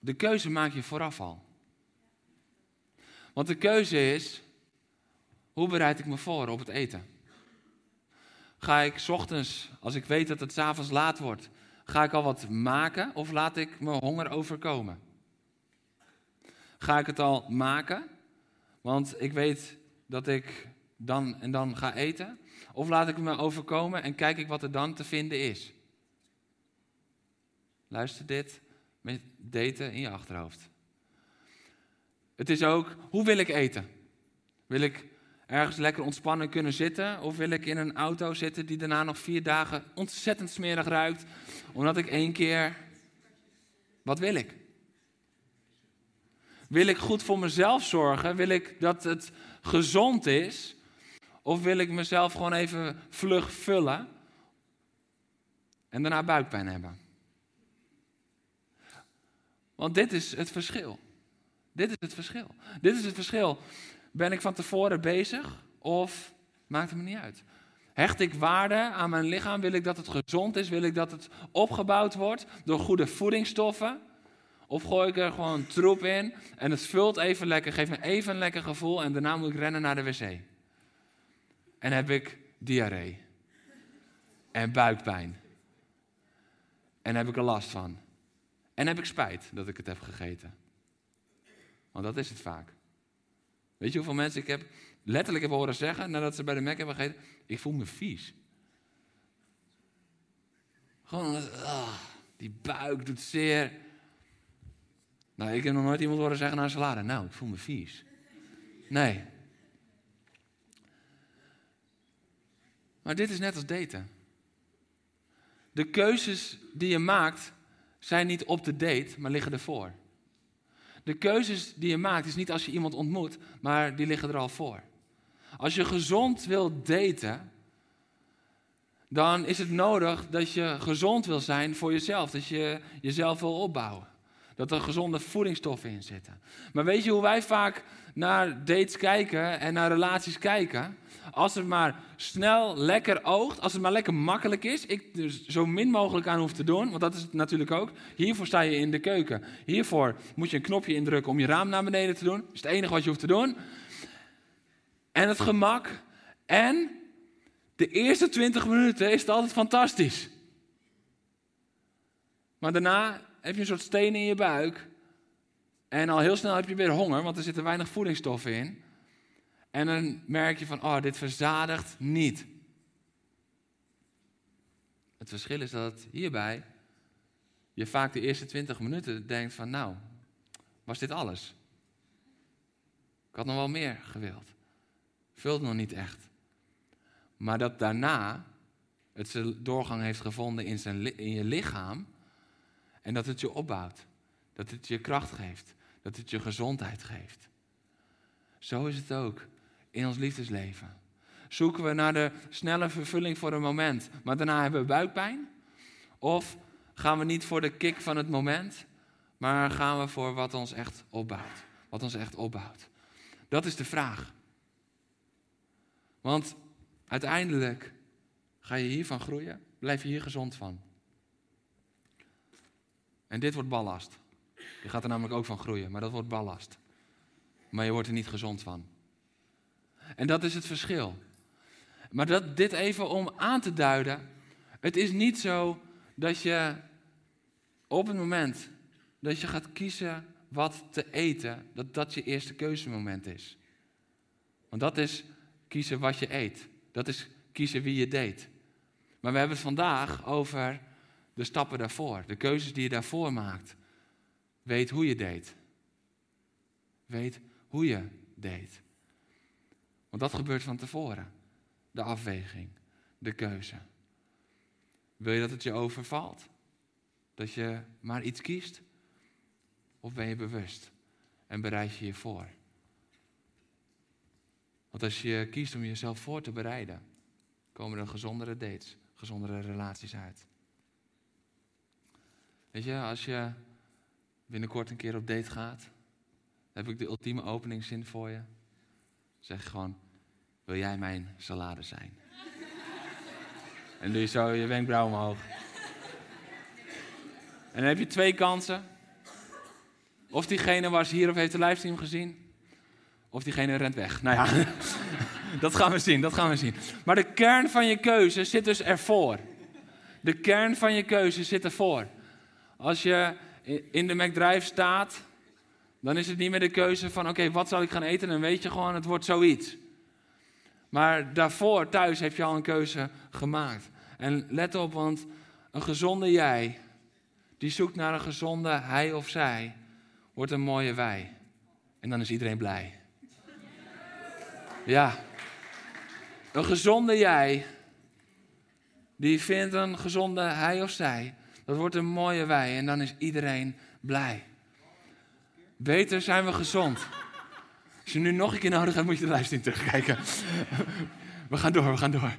de keuze maak je vooraf al. Want de keuze is, hoe bereid ik me voor op het eten? Ga ik ochtends, als ik weet dat het avonds laat wordt, ga ik al wat maken of laat ik me honger overkomen? Ga ik het al maken want ik weet dat ik dan en dan ga eten. Of laat ik me overkomen en kijk ik wat er dan te vinden is. Luister dit met daten in je achterhoofd. Het is ook, hoe wil ik eten? Wil ik ergens lekker ontspannen kunnen zitten? Of wil ik in een auto zitten die daarna nog vier dagen ontzettend smerig ruikt? Omdat ik één keer. Wat wil ik? Wil ik goed voor mezelf zorgen? Wil ik dat het gezond is? Of wil ik mezelf gewoon even vlug vullen en daarna buikpijn hebben? Want dit is het verschil. Dit is het verschil. Dit is het verschil. Ben ik van tevoren bezig of maakt het me niet uit? Hecht ik waarde aan mijn lichaam? Wil ik dat het gezond is? Wil ik dat het opgebouwd wordt door goede voedingsstoffen? Of gooi ik er gewoon troep in en het vult even lekker, geeft me even een lekker gevoel en daarna moet ik rennen naar de wc. En heb ik diarree. En buikpijn. En heb ik er last van. En heb ik spijt dat ik het heb gegeten. Want dat is het vaak. Weet je hoeveel mensen ik heb letterlijk heb horen zeggen nadat ze bij de Mac hebben gegeten? Ik voel me vies. Gewoon, ah, die buik doet zeer. Nou, ik heb nog nooit iemand horen zeggen na een salade. Nou, ik voel me vies. Nee. Maar dit is net als daten. De keuzes die je maakt zijn niet op de date, maar liggen ervoor. De keuzes die je maakt is niet als je iemand ontmoet, maar die liggen er al voor. Als je gezond wil daten, dan is het nodig dat je gezond wil zijn voor jezelf. Dat je jezelf wil opbouwen. Dat er gezonde voedingsstoffen in zitten. Maar weet je hoe wij vaak naar dates kijken en naar relaties kijken? Als het maar snel, lekker oogt, als het maar lekker makkelijk is, ik er dus zo min mogelijk aan hoef te doen, want dat is het natuurlijk ook. Hiervoor sta je in de keuken. Hiervoor moet je een knopje indrukken om je raam naar beneden te doen. Dat is het enige wat je hoeft te doen. En het gemak. En de eerste 20 minuten is het altijd fantastisch. Maar daarna heb je een soort steen in je buik. En al heel snel heb je weer honger, want er zitten weinig voedingsstoffen in. En dan merk je van, oh, dit verzadigt niet. Het verschil is dat hierbij je vaak de eerste 20 minuten denkt van, nou, was dit alles? Ik had nog wel meer gewild. Vult nog niet echt. Maar dat daarna het zijn doorgang heeft gevonden in, zijn, in je lichaam. En dat het je opbouwt. Dat het je kracht geeft. Dat het je gezondheid geeft. Zo is het ook in ons liefdesleven. Zoeken we naar de snelle vervulling voor een moment, maar daarna hebben we buikpijn? Of gaan we niet voor de kick van het moment, maar gaan we voor wat ons echt opbouwt? Wat ons echt opbouwt. Dat is de vraag. Want uiteindelijk ga je hiervan groeien, blijf je hier gezond van. En dit wordt ballast. Je gaat er namelijk ook van groeien, maar dat wordt ballast. Maar je wordt er niet gezond van. En dat is het verschil. Maar dat, dit even om aan te duiden. Het is niet zo dat je op het moment dat je gaat kiezen wat te eten, dat dat je eerste keuzemoment is. Want dat is kiezen wat je eet. Dat is kiezen wie je date. Maar we hebben het vandaag over de stappen daarvoor, de keuzes die je daarvoor maakt. Weet hoe je date. Weet hoe je date. Want dat gebeurt van tevoren. De afweging, de keuze. Wil je dat het je overvalt? Dat je maar iets kiest? Of ben je bewust en bereid je je voor? Want als je kiest om jezelf voor te bereiden, komen er gezondere dates, gezondere relaties uit. Weet je, als je binnenkort een keer op date gaat, heb ik de ultieme openingszin voor je. Zeg gewoon, wil jij mijn salade zijn? en doe je zo je wenkbrauw omhoog. En dan heb je twee kansen. Of diegene was hier of heeft de livestream gezien. Of diegene rent weg. Nou ja, [LAUGHS] dat gaan we zien, dat gaan we zien. Maar de kern van je keuze zit dus ervoor. De kern van je keuze zit ervoor. Als je in de McDrive staat, dan is het niet meer de keuze van oké, wat zal ik gaan eten? Dan weet je gewoon, het wordt zoiets. Maar daarvoor, thuis, heb je al een keuze gemaakt. En let op, want een gezonde jij, die zoekt naar een gezonde hij of zij, wordt een mooie wij. En dan is iedereen blij. Ja. Een gezonde jij, die vindt een gezonde hij of zij, dat wordt een mooie wij. En dan is iedereen blij. Beter zijn we gezond. Als je nu nog een keer nodig hebt, moet je de livestream terugkijken. We gaan door, we gaan door.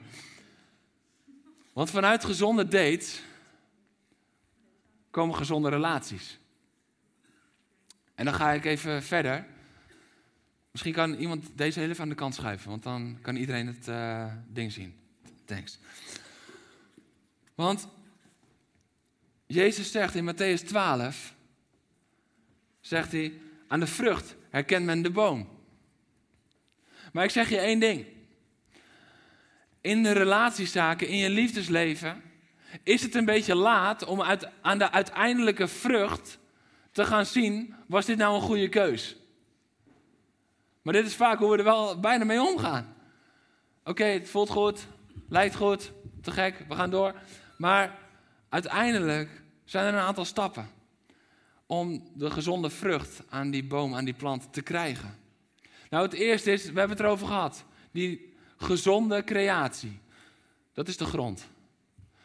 Want vanuit gezonde dates komen gezonde relaties. En dan ga ik even verder. Misschien kan iemand deze heel even aan de kant schuiven, want dan kan iedereen het uh, ding zien. Thanks. Want Jezus zegt in Matthäus 12, zegt hij, aan de vrucht herkent men de boom. Maar ik zeg je één ding. In de relatiezaken, in je liefdesleven, is het een beetje laat om uit, aan de uiteindelijke vrucht te gaan zien, was dit nou een goede keus? Maar dit is vaak hoe we er wel bijna mee omgaan. Oké, het voelt goed, lijkt goed, te gek, we gaan door. Maar uiteindelijk zijn er een aantal stappen om de gezonde vrucht aan die boom, aan die plant te krijgen. Nou, het eerste is, we hebben het erover gehad, die gezonde creatie. Dat is de grond.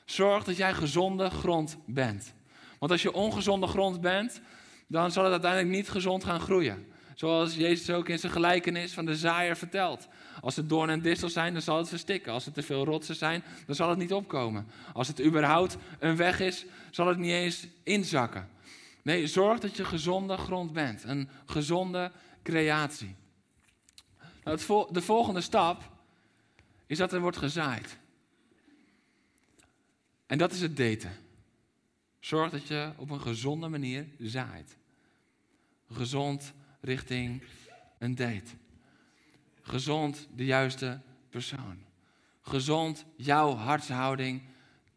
Zorg dat jij gezonde grond bent. Want als je ongezonde grond bent, dan zal het uiteindelijk niet gezond gaan groeien. Zoals Jezus ook in zijn gelijkenis van de zaaier vertelt. Als het doorn en distel zijn, dan zal het verstikken. Als het te veel rotsen zijn, dan zal het niet opkomen. Als het überhaupt een weg is, zal het niet eens inzakken. Nee, zorg dat je gezonde grond bent. Een gezonde creatie. Nou, de volgende stap is dat er wordt gezaaid. En dat is het daten. Zorg dat je op een gezonde manier zaait. Gezond richting een date. Gezond de juiste persoon. Gezond jouw hartshouding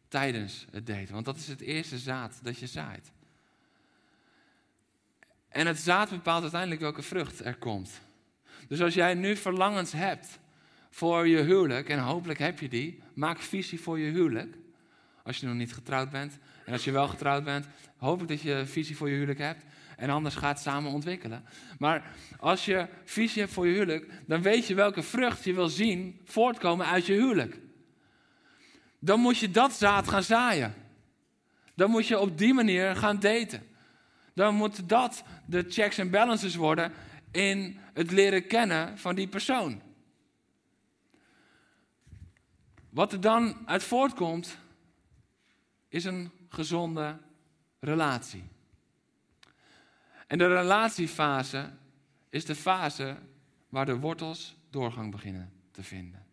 tijdens het daten. Want dat is het eerste zaad dat je zaait. En het zaad bepaalt uiteindelijk welke vrucht er komt. Dus als jij nu verlangens hebt voor je huwelijk, en hopelijk heb je die, maak visie voor je huwelijk. Als je nog niet getrouwd bent. En als je wel getrouwd bent, hoop ik dat je visie voor je huwelijk hebt. En anders gaat het samen ontwikkelen. Maar als je visie hebt voor je huwelijk, dan weet je welke vrucht je wil zien voortkomen uit je huwelijk. Dan moet je dat zaad gaan zaaien. Dan moet je op die manier gaan daten. Dan moet dat de checks en balances worden in het leren kennen van die persoon. Wat er dan uit voortkomt, is een gezonde relatie. En de relatiefase is de fase waar de wortels doorgang beginnen te vinden.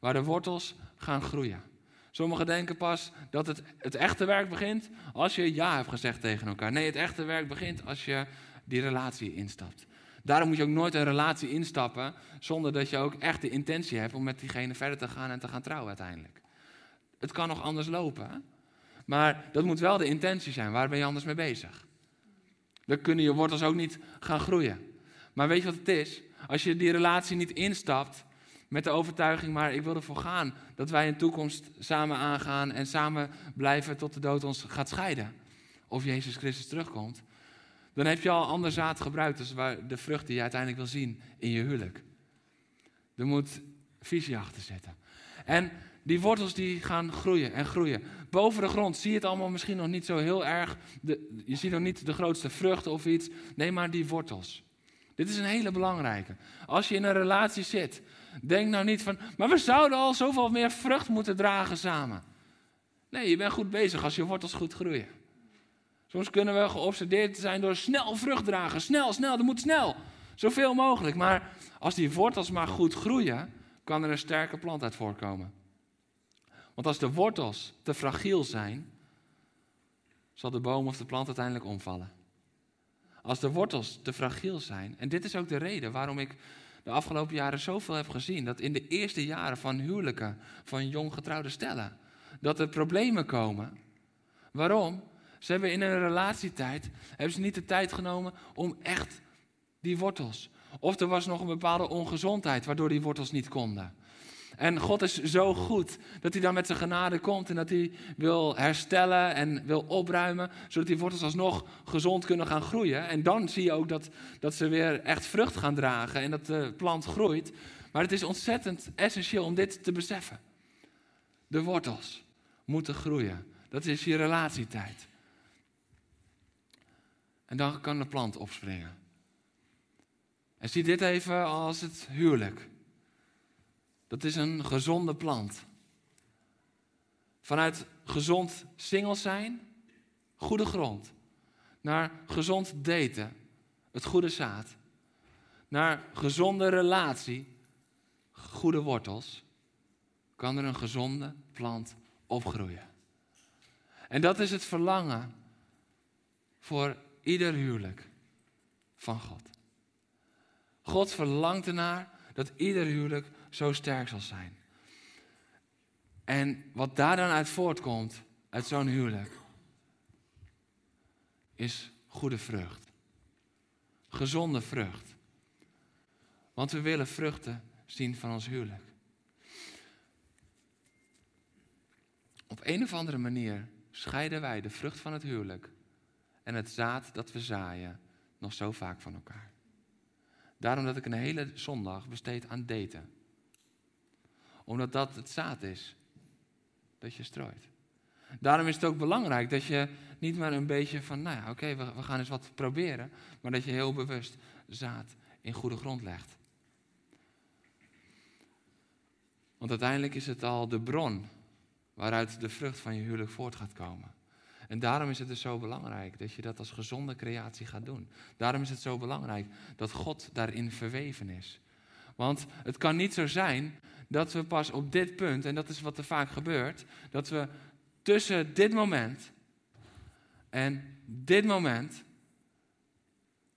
Waar de wortels gaan groeien. Sommigen denken pas dat het, het echte werk begint als je ja hebt gezegd tegen elkaar. Nee, het echte werk begint als je die relatie instapt. Daarom moet je ook nooit een relatie instappen zonder dat je ook echt de intentie hebt om met diegene verder te gaan en te gaan trouwen uiteindelijk. Het kan nog anders lopen, maar dat moet wel de intentie zijn. Waar ben je anders mee bezig? Dan kunnen je wortels ook niet gaan groeien. Maar weet je wat het is? Als je die relatie niet instapt met de overtuiging, maar ik wil ervoor gaan dat wij in toekomst samen aangaan en samen blijven tot de dood ons gaat scheiden. Of Jezus Christus terugkomt. Dan heb je al ander zaad gebruikt, dus waar de vrucht die je uiteindelijk wil zien in je huwelijk. Er moet visie achter zitten. En die wortels die gaan groeien en groeien. Boven de grond zie je het allemaal misschien nog niet zo heel erg. De, je ziet nog niet de grootste vruchten of iets. Nee, maar die wortels. Dit is een hele belangrijke. Als je in een relatie zit, denk nou niet van, maar we zouden al zoveel meer vrucht moeten dragen samen. Nee, je bent goed bezig als je wortels goed groeien. Soms kunnen we geobsedeerd zijn door snel vrucht dragen. Snel, snel, dat moet snel. Zoveel mogelijk. Maar als die wortels maar goed groeien, kan er een sterke plant uit voorkomen. Want als de wortels te fragiel zijn, zal de boom of de plant uiteindelijk omvallen. Als de wortels te fragiel zijn, en dit is ook de reden waarom ik de afgelopen jaren zoveel heb gezien, dat in de eerste jaren van huwelijken, van jong getrouwde stellen, dat er problemen komen. Waarom? Ze hebben in een relatietijd, hebben ze niet de tijd genomen om echt die wortels. Of er was nog een bepaalde ongezondheid waardoor die wortels niet konden. En God is zo goed dat hij dan met zijn genade komt en dat hij wil herstellen en wil opruimen, zodat die wortels alsnog gezond kunnen gaan groeien. En dan zie je ook dat, dat ze weer echt vrucht gaan dragen en dat de plant groeit. Maar het is ontzettend essentieel om dit te beseffen. De wortels moeten groeien. Dat is je relatietijd. En dan kan de plant opspringen. En zie dit even als het huwelijk. Dat is een gezonde plant. Vanuit gezond single zijn, goede grond. Naar gezond daten, het goede zaad. Naar gezonde relatie, goede wortels. Kan er een gezonde plant opgroeien. En dat is het verlangen voor ieder huwelijk van God. God verlangt ernaar dat ieder huwelijk zo sterk zal zijn. En wat daar dan uit voortkomt, uit zo'n huwelijk is goede vrucht. Gezonde vrucht. Want we willen vruchten zien van ons huwelijk. Op een of andere manier scheiden wij de vrucht van het huwelijk en het zaad dat we zaaien nog zo vaak van elkaar. Daarom dat ik een hele zondag besteed aan daten. Omdat dat het zaad is dat je strooit. Daarom is het ook belangrijk dat je niet maar een beetje van, nou ja, oké, we, we gaan eens wat proberen. Maar dat je heel bewust zaad in goede grond legt. Want uiteindelijk is het al de bron waaruit de vrucht van je huwelijk voort gaat komen. En daarom is het dus zo belangrijk dat je dat als gezonde creatie gaat doen. Daarom is het zo belangrijk dat God daarin verweven is. Want het kan niet zo zijn dat we pas op dit punt, en dat is wat er vaak gebeurt, dat we tussen dit moment en dit moment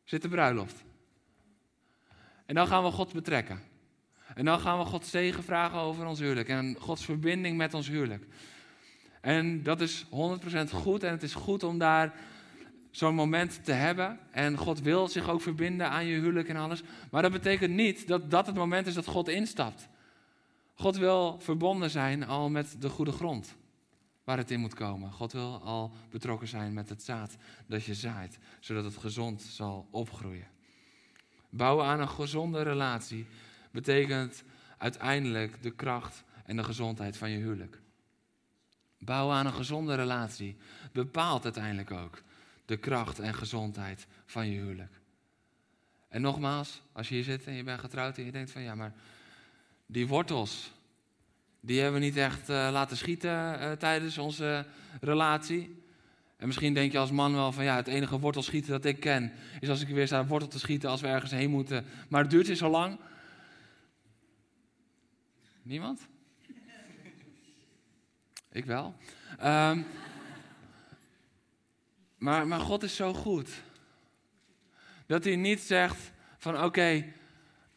zit de bruiloft. En dan gaan we God betrekken. En dan gaan we God zegen vragen over ons huwelijk en Gods verbinding met ons huwelijk. En dat is 100% goed en het is goed om daar zo'n moment te hebben. En God wil zich ook verbinden aan je huwelijk en alles. Maar dat betekent niet dat dat het moment is dat God instapt. God wil verbonden zijn al met de goede grond waar het in moet komen. God wil al betrokken zijn met het zaad dat je zaait, zodat het gezond zal opgroeien. Bouwen aan een gezonde relatie betekent uiteindelijk de kracht en de gezondheid van je huwelijk. Bouwen aan een gezonde relatie bepaalt uiteindelijk ook de kracht en gezondheid van je huwelijk. En nogmaals, als je hier zit en je bent getrouwd en je denkt van ja, maar die wortels, die hebben we niet echt uh, laten schieten uh, tijdens onze relatie. En misschien denk je als man wel van ja, het enige wortelschieten dat ik ken is als ik weer sta wortel te schieten als we ergens heen moeten. Maar het duurt zo lang. Niemand? Ik wel. Um, maar, maar God is zo goed. Dat hij niet zegt van oké,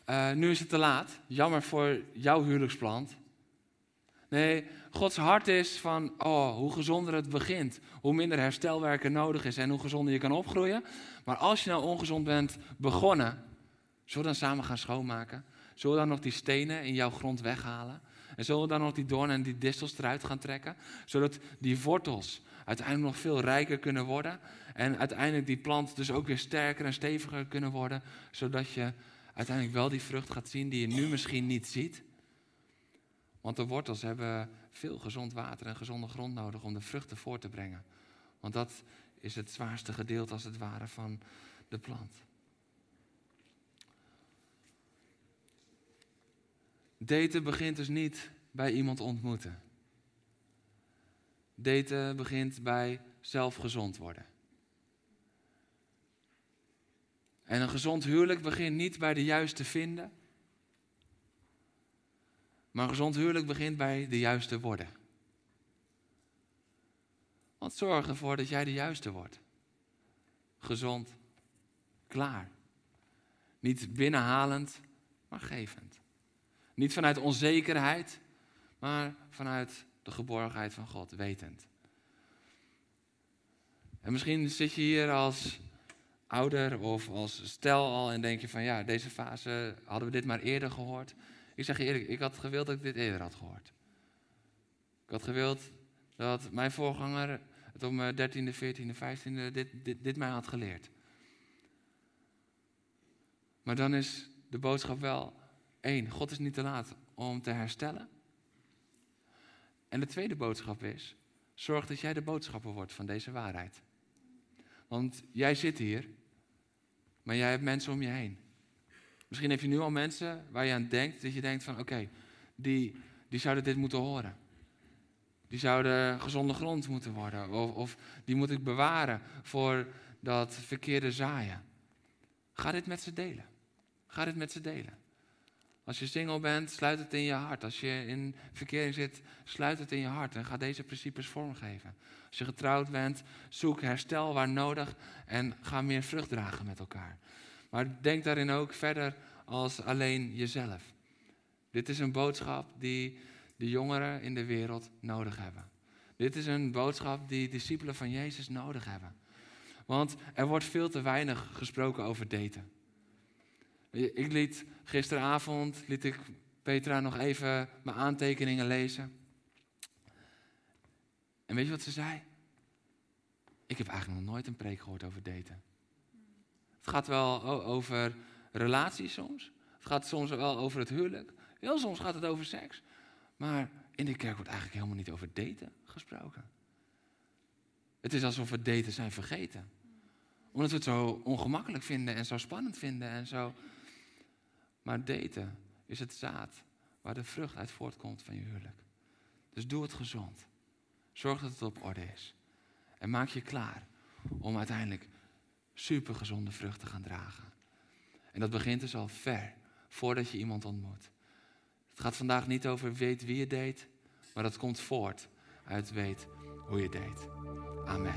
uh, nu is het te laat. Jammer voor jouw huwelijksplan. Nee, Gods hart is van, oh, hoe gezonder het begint, hoe minder herstelwerk er nodig is en hoe gezonder je kan opgroeien. Maar als je nou ongezond bent begonnen, zullen we dan samen gaan schoonmaken? Zullen we dan nog die stenen in jouw grond weghalen? En zullen we dan nog die doornen en die distels eruit gaan trekken? Zodat die wortels uiteindelijk nog veel rijker kunnen worden. En uiteindelijk die plant dus ook weer sterker en steviger kunnen worden. Zodat je uiteindelijk wel die vrucht gaat zien die je nu misschien niet ziet. Want de wortels hebben veel gezond water en gezonde grond nodig om de vruchten voor te brengen. Want dat is het zwaarste gedeelte als het ware van de plant. Daten begint dus niet bij iemand ontmoeten. Daten begint bij zelf gezond worden. En een gezond huwelijk begint niet bij de juiste vinden. Maar een gezond huwelijk begint bij de juiste worden. Want zorg ervoor dat jij de juiste wordt. Gezond, klaar. Niet binnenhalend, maar gevend. Niet vanuit onzekerheid, maar vanuit de geborgenheid van God, wetend. En misschien zit je hier als ouder of als stel al en denk je van ja, deze fase hadden we dit maar eerder gehoord. Ik zeg je eerlijk, ik had gewild dat ik dit eerder had gehoord. Ik had gewild dat mijn voorganger het op mijn 13e, 14e, 15e dit, dit, dit mij had geleerd. Maar dan is de boodschap wel één, God is niet te laat om te herstellen. En de tweede boodschap is, zorg dat jij de boodschapper wordt van deze waarheid. Want jij zit hier, maar jij hebt mensen om je heen. Misschien heb je nu al mensen waar je aan denkt, dat je denkt van oké, die, die zouden dit moeten horen. Die zouden gezonde grond moeten worden. Of, of die moet ik bewaren voor dat verkeerde zaaien. Ga dit met ze delen. Ga dit met ze delen. Als je single bent, sluit het in je hart. Als je in verkering zit, sluit het in je hart en ga deze principes vormgeven. Als je getrouwd bent, zoek herstel waar nodig en ga meer vrucht dragen met elkaar. Maar denk daarin ook verder als alleen jezelf. Dit is een boodschap die de jongeren in de wereld nodig hebben. Dit is een boodschap die discipelen van Jezus nodig hebben. Want er wordt veel te weinig gesproken over daten. Ik liet gisteravond liet ik Petra nog even mijn aantekeningen lezen. En weet je wat ze zei? Ik heb eigenlijk nog nooit een preek gehoord over daten. Het gaat wel over relaties soms. Het gaat soms wel over het huwelijk. Heel soms gaat het over seks. Maar in de kerk wordt eigenlijk helemaal niet over daten gesproken. Het is alsof we daten zijn vergeten. Omdat we het zo ongemakkelijk vinden en zo spannend vinden en zo. Maar daten is het zaad waar de vrucht uit voortkomt van je huwelijk. Dus doe het gezond. Zorg dat het op orde is. En maak je klaar om uiteindelijk supergezonde vrucht te gaan dragen. En dat begint dus al ver voordat je iemand ontmoet. Het gaat vandaag niet over weet wie je deed, maar dat komt voort uit weet hoe je deed. Amen.